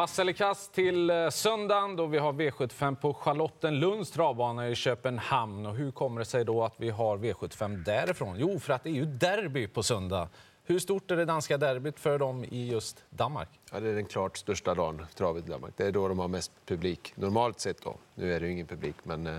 Vass eller kast till eh, söndagen då vi har V75 på Charlottenlunds travbana i Köpenhamn. Och hur kommer det sig då att vi har V75 därifrån? Jo, för att det är ju derby på söndag. Hur stort är det danska derbyt för dem i just Danmark? Ja, det är den klart största dagen, travet i Danmark. Det är då de har mest publik, normalt sett. då. Nu är det ju ingen publik, men eh,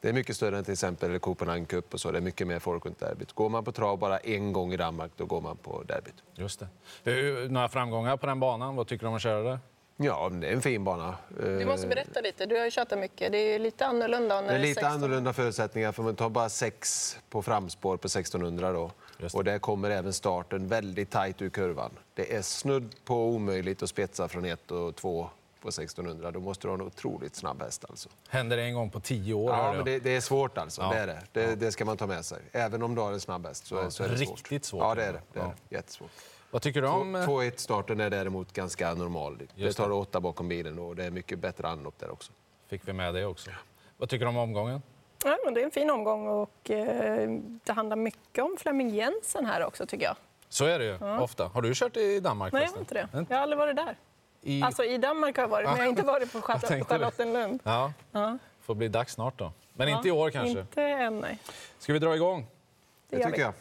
det är mycket större än till exempel Copenhagen Cup och så. Det är mycket mer folk runt derbyt. Går man på trav bara en gång i Danmark, då går man på derbyt. Just det. Hur- Några framgångar på den banan? Vad tycker du om att köra det? Ja, det är en fin bana. Du måste berätta lite. Du har ju tjatat mycket. Det är lite annorlunda. När Det är lite 16. annorlunda förutsättningar för man tar bara sex på framspår på 1600 då. Och där kommer även starten väldigt tajt ur kurvan. Det är snudd på omöjligt att spetsa från ett och två på 1600. Då måste du ha en otroligt snabb häst alltså. Händer det en gång på tio år? Ja, men det, det är svårt alltså. Ja. Det är det. Det, det ska man ta med sig. Även om du har en snabb häst så, Ja, så är det svårt. riktigt svårt. Ja, det är det. det, är Ja. det. Jättesvårt. Vad tycker du om... eh, 2-1-starten är däremot ganska normal. Det Just det. tar åtta bakom bilen och det är mycket bättre anlopp där också. Fick vi med det också. Vad tycker du om omgången? Ja, men det är en fin omgång och eh, det handlar mycket om Flemming Jensen här också tycker jag. Så är det ju ofta. Har du kört i Danmark? Nej, jag har inte det. Jag har aldrig varit där. I... Alltså i Danmark har jag varit, men jag har inte varit på det. Charlottenlund. Ja, Ja. får bli dags snart då. Men inte i år kanske. Inte än, nej. Ska vi dra igång? Det, gör tycker vi. jag.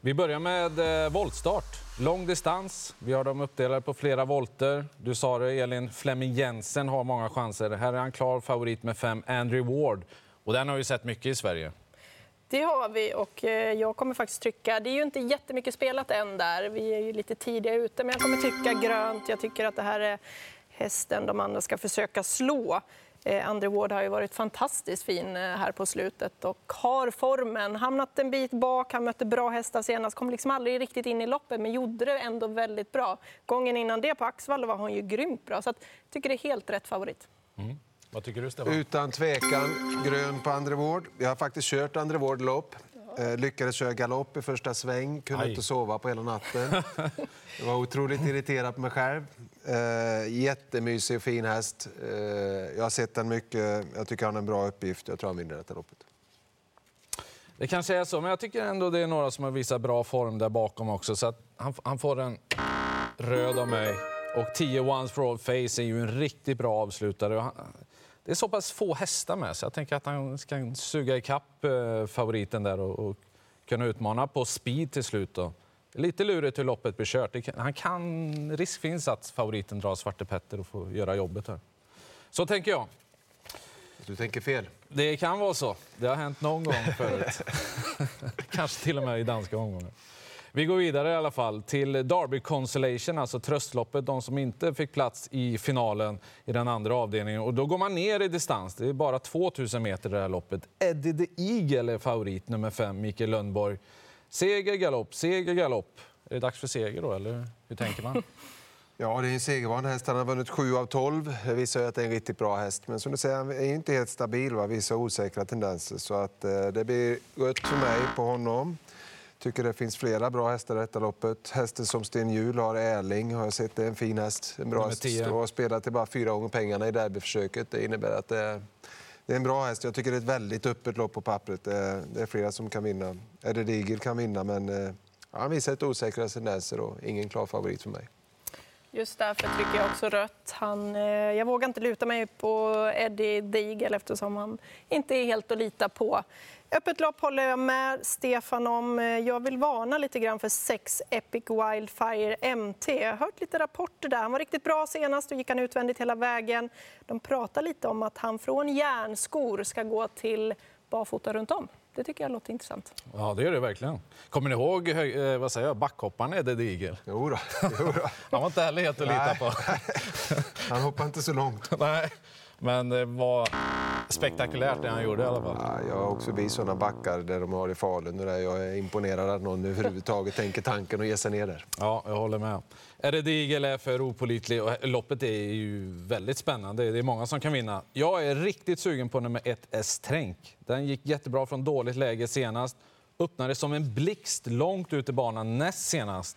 Vi börjar med eh, voltstart. Lång distans. Vi har dem uppdelade på flera volter. Du sa det, Elin. Flemming Jensen har många chanser. Här är han klar favorit med fem, Andrew Ward. Och den har vi sett mycket i Sverige. Det har vi och eh, jag kommer faktiskt trycka, det är ju inte jättemycket spelat än där, vi är ju lite tidiga ute, men jag kommer trycka grönt. Jag tycker att det här är hästen de andra ska försöka slå. Eh, Andre Ward har ju varit fantastiskt fin eh, här på slutet och har formen. Hamnat en bit bak, han mötte bra hästar senast, kom liksom aldrig riktigt in i loppet men gjorde det ändå väldigt bra. Gången innan det på Axvall var hon ju grymt bra, så jag tycker det är helt rätt favorit. Mm. Vad tycker du, Stefan? Utan tvekan grön på Andre Ward. Jag har faktiskt kört Andre Ward lopp. Eh, lyckades köra galopp i första sväng, kunde Aj. inte sova på hela natten. Jag var otroligt irriterad på mig själv. Eh, jättemysig och fin häst. Eh, jag har sett den mycket. Jag tycker han har en bra uppgift. Jag tror han vinner detta loppet. Det kanske är så, men jag tycker ändå det är några som har visat bra form där bakom också. Så han, han får en röd av mig. Och 10 Once for All Face är ju en riktigt bra avslutare. Han, det är så pass få hästar med, så jag tänker att han ska suga ikapp eh, favoriten där och, och kunna utmana på speed till slut. Då. Lite lurigt hur loppet blir kört. Kan, han kan, risk finns att favoriten drar Svarte Petter och får göra jobbet här. Så tänker jag. Du tänker fel. Det kan vara så. Det har hänt någon gång förut. Kanske till och med i danska omgångar. Vi går vidare i alla fall till Derby Consolation, alltså tröstloppet. De som inte fick plats i finalen i den andra avdelningen. Och då går man ner i distans. Det är bara 2000 meter det här loppet. Eddie the Eagle är favorit, nummer fem, Mikael Lundborg. Seger, galopp, seger, galopp. Är det dags för seger då, eller hur tänker man? Ja, det är en segervan häst. Han har vunnit 7 av 12. Det visar att det är en riktigt bra häst. Men som du säger, han är inte helt stabil. Va? Visar osäkra tendenser. Så att, eh, det blir rött för mig på honom. Tycker det finns flera bra hästar i detta loppet. Hästen som Sten Hjul har, Erling, har jag sett. Det är en fin häst. En bra häst. 10. Och har spelat till bara fyra gånger pengarna i derbyförsöket. Det innebär att det är, det är en bra häst. Jag tycker det är ett väldigt öppet lopp på pappret. Det är, det är flera som kan vinna. Eddie Digel kan vinna, men eh, ja, han visar ett osäkra tendenser och ingen klar favorit för mig. Just därför trycker jag också rött. Han, eh, jag vågar inte luta mig på Eddie Deagle eftersom han inte är helt att lita på. Öppet lopp håller jag med Stefan om. Eh, jag vill varna lite grann för 6 Epic Wildfire MT. Jag har hört lite rapporter där. Han var riktigt bra senast och gick han utvändigt hela vägen. De pratar lite om att han från järnskor ska gå till barfota runt om. Det tycker jag låter intressant. Ja, det gör det verkligen. Kommer ni ihåg eh, vad säger jag, backhopparen Eddie Eagle? Jo då, jo då. Han var inte heller helt att lita på. Han hoppar inte så långt. Nej, men det var spektakulärt det han gjorde i alla fall. Ja, jag har också förbi sådana backar där de har i Falun och där jag är imponerad att någon överhuvudtaget tänker tanken att ge sig ner där. Ja, jag håller med. Eagle är för opålitlig och loppet är ju väldigt spännande. Det är många som kan vinna. Jag är riktigt sugen på nummer ett S-Tränk. Den gick jättebra från dåligt läge senast. Öppnade som en blixt långt ut i banan näst senast.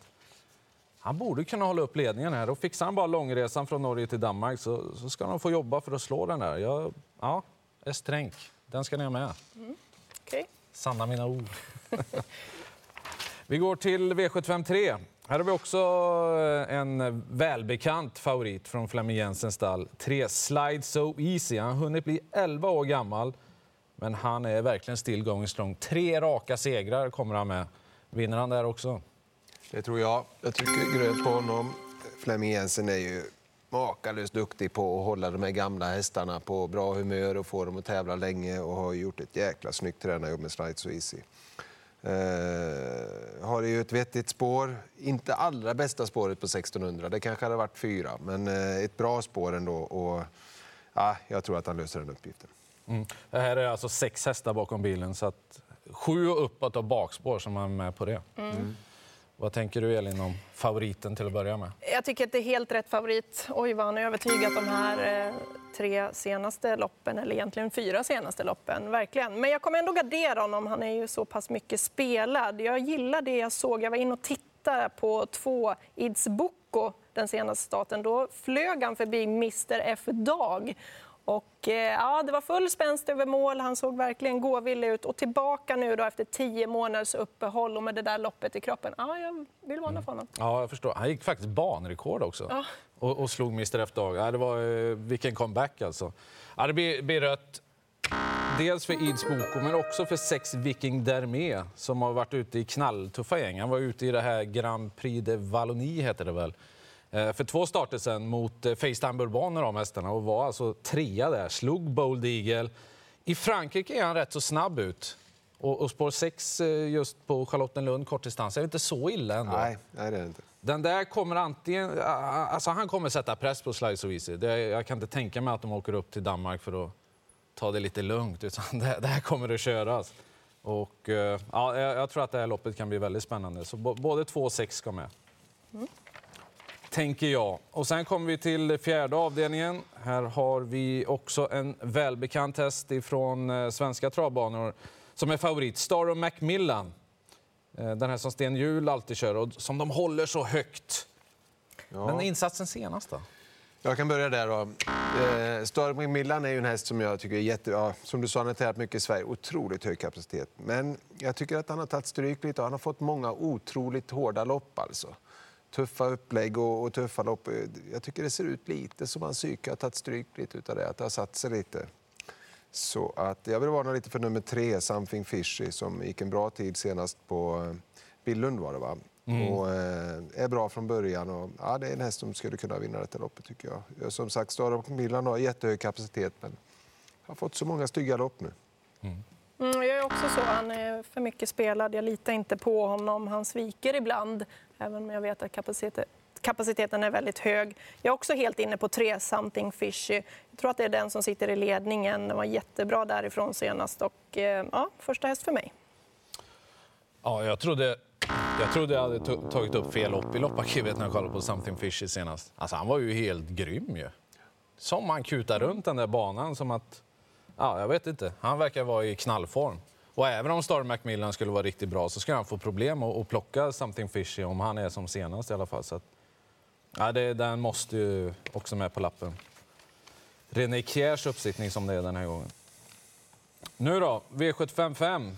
Han borde kunna hålla upp ledningen här. Och fixar han bara långresan från Norge till Danmark så, så ska de få jobba för att slå den där. Jag, ja, S-Tränk. Den ska ni ha med. Okej. Sanna mina ord. Vi går till V75 3. Här har vi också eh, en välbekant favorit från Flemming Jensens stall. Tre Slide So Easy. Han har hunnit bli 11 år gammal, men han är verkligen still going strong. Tre raka segrar kommer han med. Vinner han där också? Det tror jag. Jag tycker grönt på honom. Flemming Jensen är ju makalöst duktig på att hålla de här gamla hästarna på bra humör och få dem att tävla länge och har gjort ett jäkla snyggt tränarjobb med Slide So Easy. Eh, har ju ett vettigt spår. Inte allra bästa spåret på 1600, det kanske hade varit fyra, men eh, ett bra spår ändå. Och, ja, jag tror att han löser den uppgiften. Mm. Det här är alltså sex hästar bakom bilen, så att sju och uppåt av bakspår som är med på det. Mm. Vad tänker du Elin om favoriten till att börja med? Jag tycker att det är helt rätt favorit. Oj vad han har övertygat de här eh, tre senaste loppen, eller egentligen fyra senaste loppen. Verkligen. Men jag kommer ändå gardera honom, han är ju så pass mycket spelad. Jag gillar det jag såg, jag var inne och tittade på två Ids Boko den senaste starten. Då flög han förbi Mr F Dag och, eh, ja, det var full spänst över mål, han såg verkligen gåvillig ut. Och tillbaka nu då efter tio månaders uppehåll och med det där loppet i kroppen. Ja, jag vill varna för honom. Ja, jag förstår. Han gick faktiskt banrekord också ja. och, och slog Mr F Dag. Ja, det var, eh, vilken comeback alltså. Ja, det blir, blir rött. Dels för Ids Boko, men också för sex Viking Dermé som har varit ute i knalltuffa gäng. Han var ute i det här Grand Prix de Wallonie, heter det väl. Eh, för två starter sen mot eh, Facetime Bourbon de hästarna och var alltså trea där. Slog Bold Eagle. I Frankrike är han rätt så snabb ut. Och, och spår 6 eh, just på Charlottenlund kortdistans är inte så illa ändå. Nej, nej det är inte. Den där kommer antingen... Alltså han kommer sätta press på Slice och Easy. Det, jag kan inte tänka mig att de åker upp till Danmark för att ta det lite lugnt. Utan det, det här kommer att köras. Och, ja, jag, tror att det här loppet kan bli väldigt spännande. Så både 2 och 6 ska med. Mm tänker jag. Och sen kommer vi till fjärde avdelningen. Här har vi också en välbekant häst från eh, svenska travbanor som är favorit, Star of Macmillan. Eh, den här som Sten Hjul alltid kör och som de håller så högt. Ja. Men insatsen senast då? Jag kan börja där. Då. Eh, Star Macmillan är ju en häst som jag tycker är jätte... Ja, som du sa, han har tävlat mycket i Sverige. Otroligt hög kapacitet. Men jag tycker att han har tagit stryk lite. Han har fått många otroligt hårda lopp alltså tuffa upplägg och, och, tuffa lopp. Jag tycker det ser ut lite som att psyke har tagit stryk lite utav det, att det har satt sig lite. Så att jag vill varna lite för nummer tre, Something Fishy, som gick en bra tid senast på eh, Billund var det va? Mm. Och eh, är bra från början. Och, ja, det är en häst som skulle kunna vinna detta loppet tycker jag. Som sagt, Star Milan har jättehög kapacitet men har fått så många stygga lopp nu. Mm. Mm, jag är också så. Han är för mycket spelad. Jag litar inte på honom. Han sviker ibland, även om jag vet att kapaciteten kapaciteten är väldigt hög. Jag är också helt inne på tre Something Fishy. Jag tror att det är den som sitter i ledningen. Den var jättebra därifrån senast. Och, eh, ja, första häst för mig. Ja, jag trodde, jag trodde jag hade tagit upp fel lopp i lopparkivet när jag kollade på Something Fishy senast. Alltså, han var ju helt grym ju. Som han kutade runt den där banan som att Ja, jag vet inte. Han verkar vara i knallform. Och även om Star Macmillan skulle vara riktigt bra så ska han få problem att, plocka Something Fishy om han är som senast i alla fall. Så att, ja, det, den måste ju också med på lappen. René Kiers uppsittning som det är den här gången. Nu då, V755.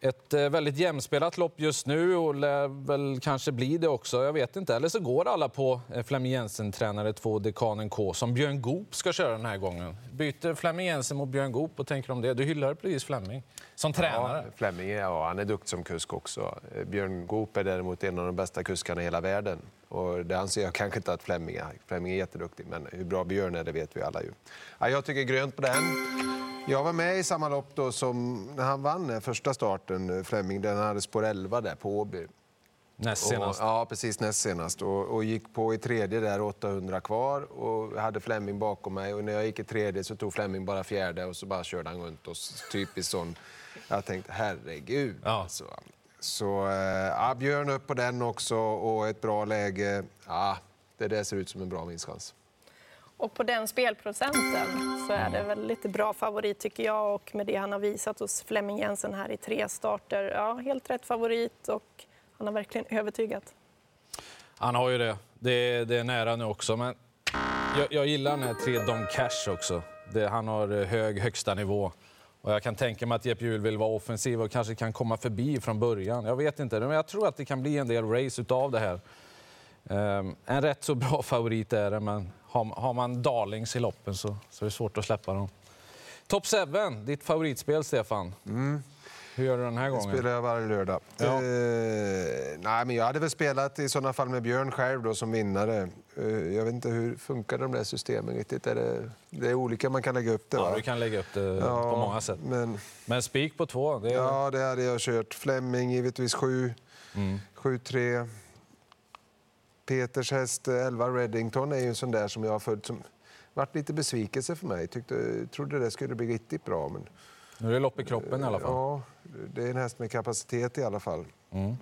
Ett eh, väldigt jämspelat lopp just nu och lär väl kanske bli det också. Jag vet inte. Eller så går alla på eh, Flemming Jensen-tränare 2 Dekanen K som Björn Goop ska köra den här gången. Byter Flemming Jensen mot Björn Goop och tänker om det? Du hyllar precis Flemming som tränare. Ja, Flemming ja, han är duktig som kusk också. Eh, Björn Goop är däremot en av de bästa kuskarna i hela världen. Och det anser jag kanske inte att Flemming är. Flemming är jätteduktig, men hur bra Björn är det vet vi alla ju. Ja, jag tycker grönt på den. Jag var med i samma lopp då som när han vann första starten, Flemming, den hade spår 11 där på Åby. Näst senast? Och, ja, precis näst senast. Och, och, gick på i tredje där, 800 kvar och hade Flemming bakom mig. Och när jag gick i tredje så tog Flemming bara fjärde och så bara körde han runt oss. Typiskt sån. Jag tänkte, herregud ja. alltså. Så äh, ja, Björn upp på den också och ett bra läge. Ja, det där ser ut som en bra vinstchans. Och på den spelprocenten så är det väl lite bra favorit tycker jag och med det han har visat hos Flemming Jensen här i tre starter. Ja, helt rätt favorit och han har verkligen övertygat. Han har ju det. Det är, det är nära nu också. Men jag, jag gillar den här tre Don Cash också. Det, han har hög högsta nivå Och jag kan tänka mig att Jeppe Hjul vill vara offensiv och kanske kan komma förbi från början. Jag vet inte, men jag tror att det kan bli en del race utav det här. Um, en rätt så bra favorit är det, men har, har man darlings i loppen så, så är det svårt att släppa dem. Top 7, ditt favoritspel, Stefan. Mm. Hur gör du den här Det gången? spelar jag varje lördag. Ja. Eh, nej, men jag hade väl spelat i sådana fall med Björn själv då, som vinnare. Eh, jag vet inte hur funkar de där systemen riktigt. Är det, det är olika man kan lägga upp det Ja, va? du kan lägga upp det Ja, på många sätt. Men, Men spik på två, det är... ja, det hade jag kört. Fleming givetvis 7, Mm. 7-3. Peters häst 11 Reddington är ju en sån där som jag har följt som varit lite besvikelse för mig. Tyckte, trodde det skulle bli riktigt bra. Men, Nu är det lopp i kroppen i alla fall. Ja, det är en häst med kapacitet i alla fall. Mm. Eh,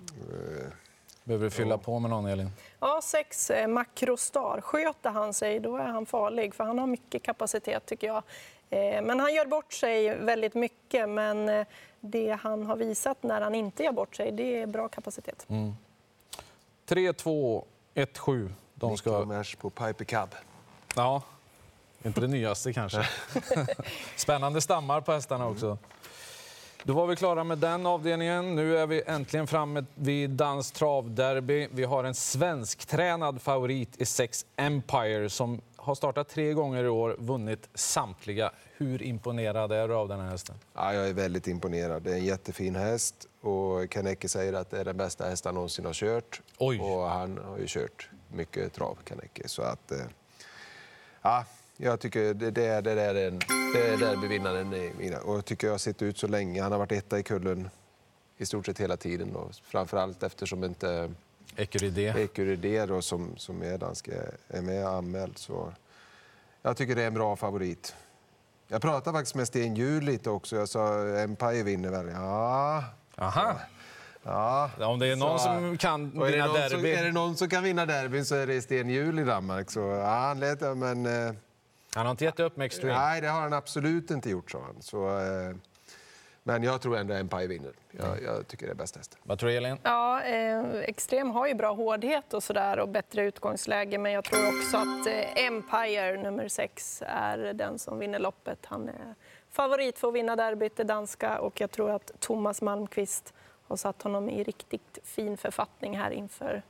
Behöver du fylla på med någon, Elin? Ja, sex eh, Makrostar. Sköter han sig, då är han farlig, för han har mycket kapacitet tycker jag. Eh, Men han gör bort sig väldigt mycket, men eh, det han har visat när han inte gör bort sig, det är bra kapacitet. 3, 2, 1, 7. De ska... På Piper Cub. Ja, inte det nyaste kanske. Spännande stammar på hästarna också. Då var vi klara med den avdelningen. Nu är vi äntligen framme vid Dans travderby. Vi har en svensktränad favorit i sex Empire som har startat tre gånger i år, vunnit samtliga. Hur imponerad är du av den här hästen? Ja, jag är väldigt imponerad. Det är en jättefin häst. Och Kanecki säger att det är den bästa häst han någonsin har kört. Oj. Och han har ju kört mycket trav, Kanecki. Så att... eh, Ja, jag tycker det, det, är- det, är den, det är derbyvinnaren i mina. Och jag tycker jag har sett ut så länge. Han har varit etta i kullen i stort sett hela tiden. Och framförallt eftersom inte. Ecurydé då, som, som är dansk är med anmäld. Så jag tycker det är en bra favorit. Jag pratade faktiskt med Sten Hjul lite också. Jag sa Empire vinner väl? Ja. Aha. ja. Om det är någon Så- som kan Och är, det vinna någon som, derby. är det någon som kan vinna derbyn så är det Sten Hjul i Danmark. Så, ja, han lät, men, eh, Han har inte gett upp med Extreme. nej, det har han absolut inte gjort, sa han. Så, eh, men jag tror ändå Empire vinner. Jag, jag tycker det är bäst häst. Vad tror du, Elin? Ja, eh, Extrem har ju bra hårdhet och, sådär och bättre utgångsläge men jag tror också att eh, Empire, nummer sex, är den som vinner loppet. Han är favorit för att vinna derbyt, det danska, och jag tror att Thomas Malmqvist har satt honom i riktigt fin författning här inför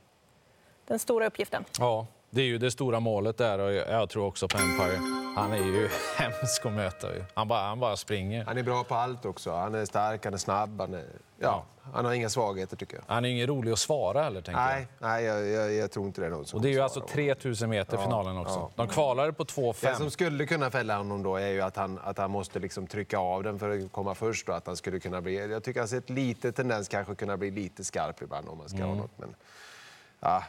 den stora uppgiften. Ja, det är ju det stora målet där och jag tror också på Empire. Han är ju hemsk att möta. ju. Han bara, han bara springer. Han är bra på allt också. Han är stark, han är snabb. Han, är, ja, han har inga svagheter tycker jag. Han är ingen rolig att svara heller, tänker jag. Nej, nej jag, jag, jag tror inte det är någon som Och det är ju alltså svara. 3000 meter Ja, finalen också. ja. De kvalade på Det som 2,5. skulle kunna fälla honom då är ju att han, att han måste liksom trycka av den för att komma först. Och att han skulle kunna bli, jag tycker han sett lite tendens kanske kunna bli lite skarp ibland om man ska ha något. Men, ja,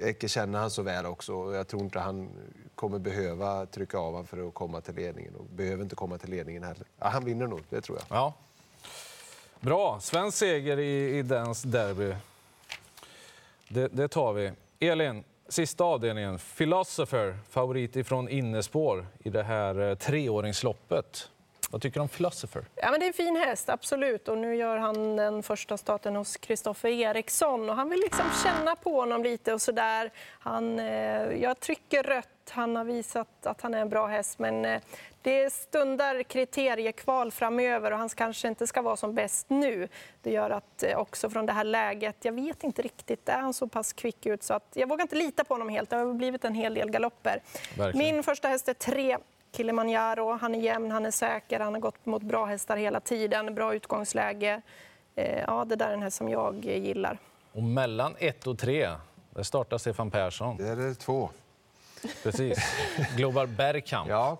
Ecke känner han så väl också och jag tror inte han kommer behöva trycka av honom för att komma till ledningen. Och behöver inte komma till ledningen heller. Ja, han vinner nog, det tror jag. Ja. Bra, svensk seger i, i Dens derby. Det, det tar vi. Elin, sista avdelningen. Philosopher, favorit ifrån innespår i det här eh, treåringsloppet. Vad tycker du om Philosopher? Ja, men det är en fin häst, absolut. Och nu gör han den första starten hos Kristoffer Eriksson. Och han vill liksom känna på honom lite och sådär. Han, eh, jag trycker rött. Han har visat att han är en bra häst. Men eh, det stundar kriteriekval framöver och han kanske inte ska vara som bäst nu. Det gör att eh, också från det här läget, jag vet inte riktigt, är han så pass kvick ut så att jag vågar inte lita på honom helt. Det har blivit en hel del galopper. Verkligen. Min första häst är tre. Kilimanjaro, han är jämn, han är säker, han har gått mot bra hästar hela tiden, bra utgångsläge. Eh, Ja, det där är en häst som jag gillar. Och mellan 1 och 3, där startar Stefan Persson. Det är det två. Precis. Global Bergkamp. Ja.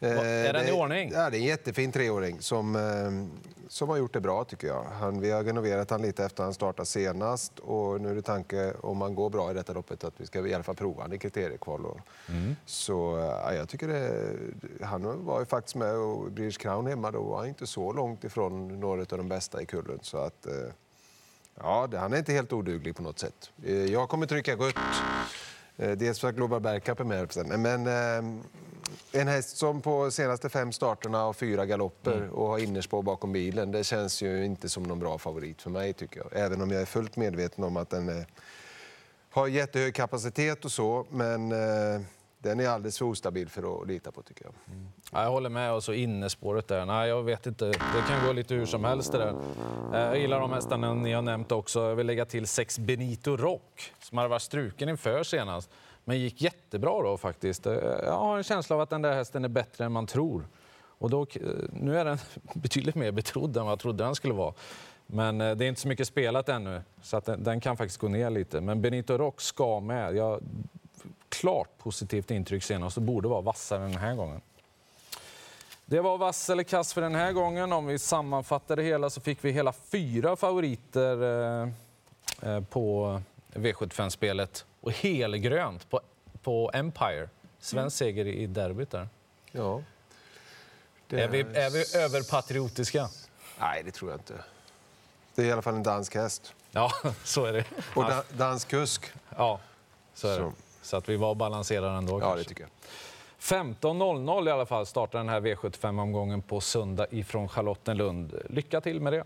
Är den i ordning? Ja, det är en jättefin treåring som, eh, som har gjort det bra tycker jag. Han, vi har renoverat han lite efter han startade senast och nu är det tanke om han går bra i detta loppet att vi ska i alla fall prova han i kriteriekval. Och, Mm. Så ja, jag tycker det, han var ju faktiskt med och British Crown hemma då var han inte så långt ifrån några av de bästa i kullen så att eh, ja, han är inte helt oduglig på något sätt. Eh, Jag kommer trycka rött. Eh, Dels för att Global Bergkamp är med. Men eh, en häst som på senaste fem starterna har fyra galopper och har innerspår bakom bilen, det känns ju inte som någon bra favorit för mig tycker jag. Även om jag är fullt medveten om att den eh, har jättehög kapacitet och så, men eh, Den är alldeles för ostabil för att lita på tycker jag. Ja, jag håller med. Och så innespåret där. Nej, jag vet inte. Det kan gå lite hur som helst det där. Eh, Jag gillar de hästarna ni har nämnt också. Jag vill lägga till sex Benito Rock som hade varit struken inför senast. Men gick jättebra då faktiskt. Eh, jag har en känsla av att den där hästen är bättre än man tror. Och då, eh, nu är den betydligt mer betrodd än vad jag trodde den skulle vara. Men eh, det är inte så mycket spelat ännu, så att den, den kan faktiskt gå ner lite. Men Benito Rock ska med. Jag, klart positivt intryck senast och borde vara vassare den här gången. Det var vass eller kass för den här gången. Om vi sammanfattar det hela så fick vi hela fyra favoriter på V75-spelet och helgrönt på, på Empire. Svensk seger i derbyt där. Ja. Det Är vi, är vi överpatriotiska? Nej, det tror jag inte. Det är i alla fall en dansk häst. Ja, så är det. Och da, dansk kusk. Ja, så är det. Så. Så att vi var balanserade ändå. Ja, kanske. det tycker jag. 15.00 i alla fall startar den här V75-omgången på söndag ifrån Charlottenlund. Lycka till med det!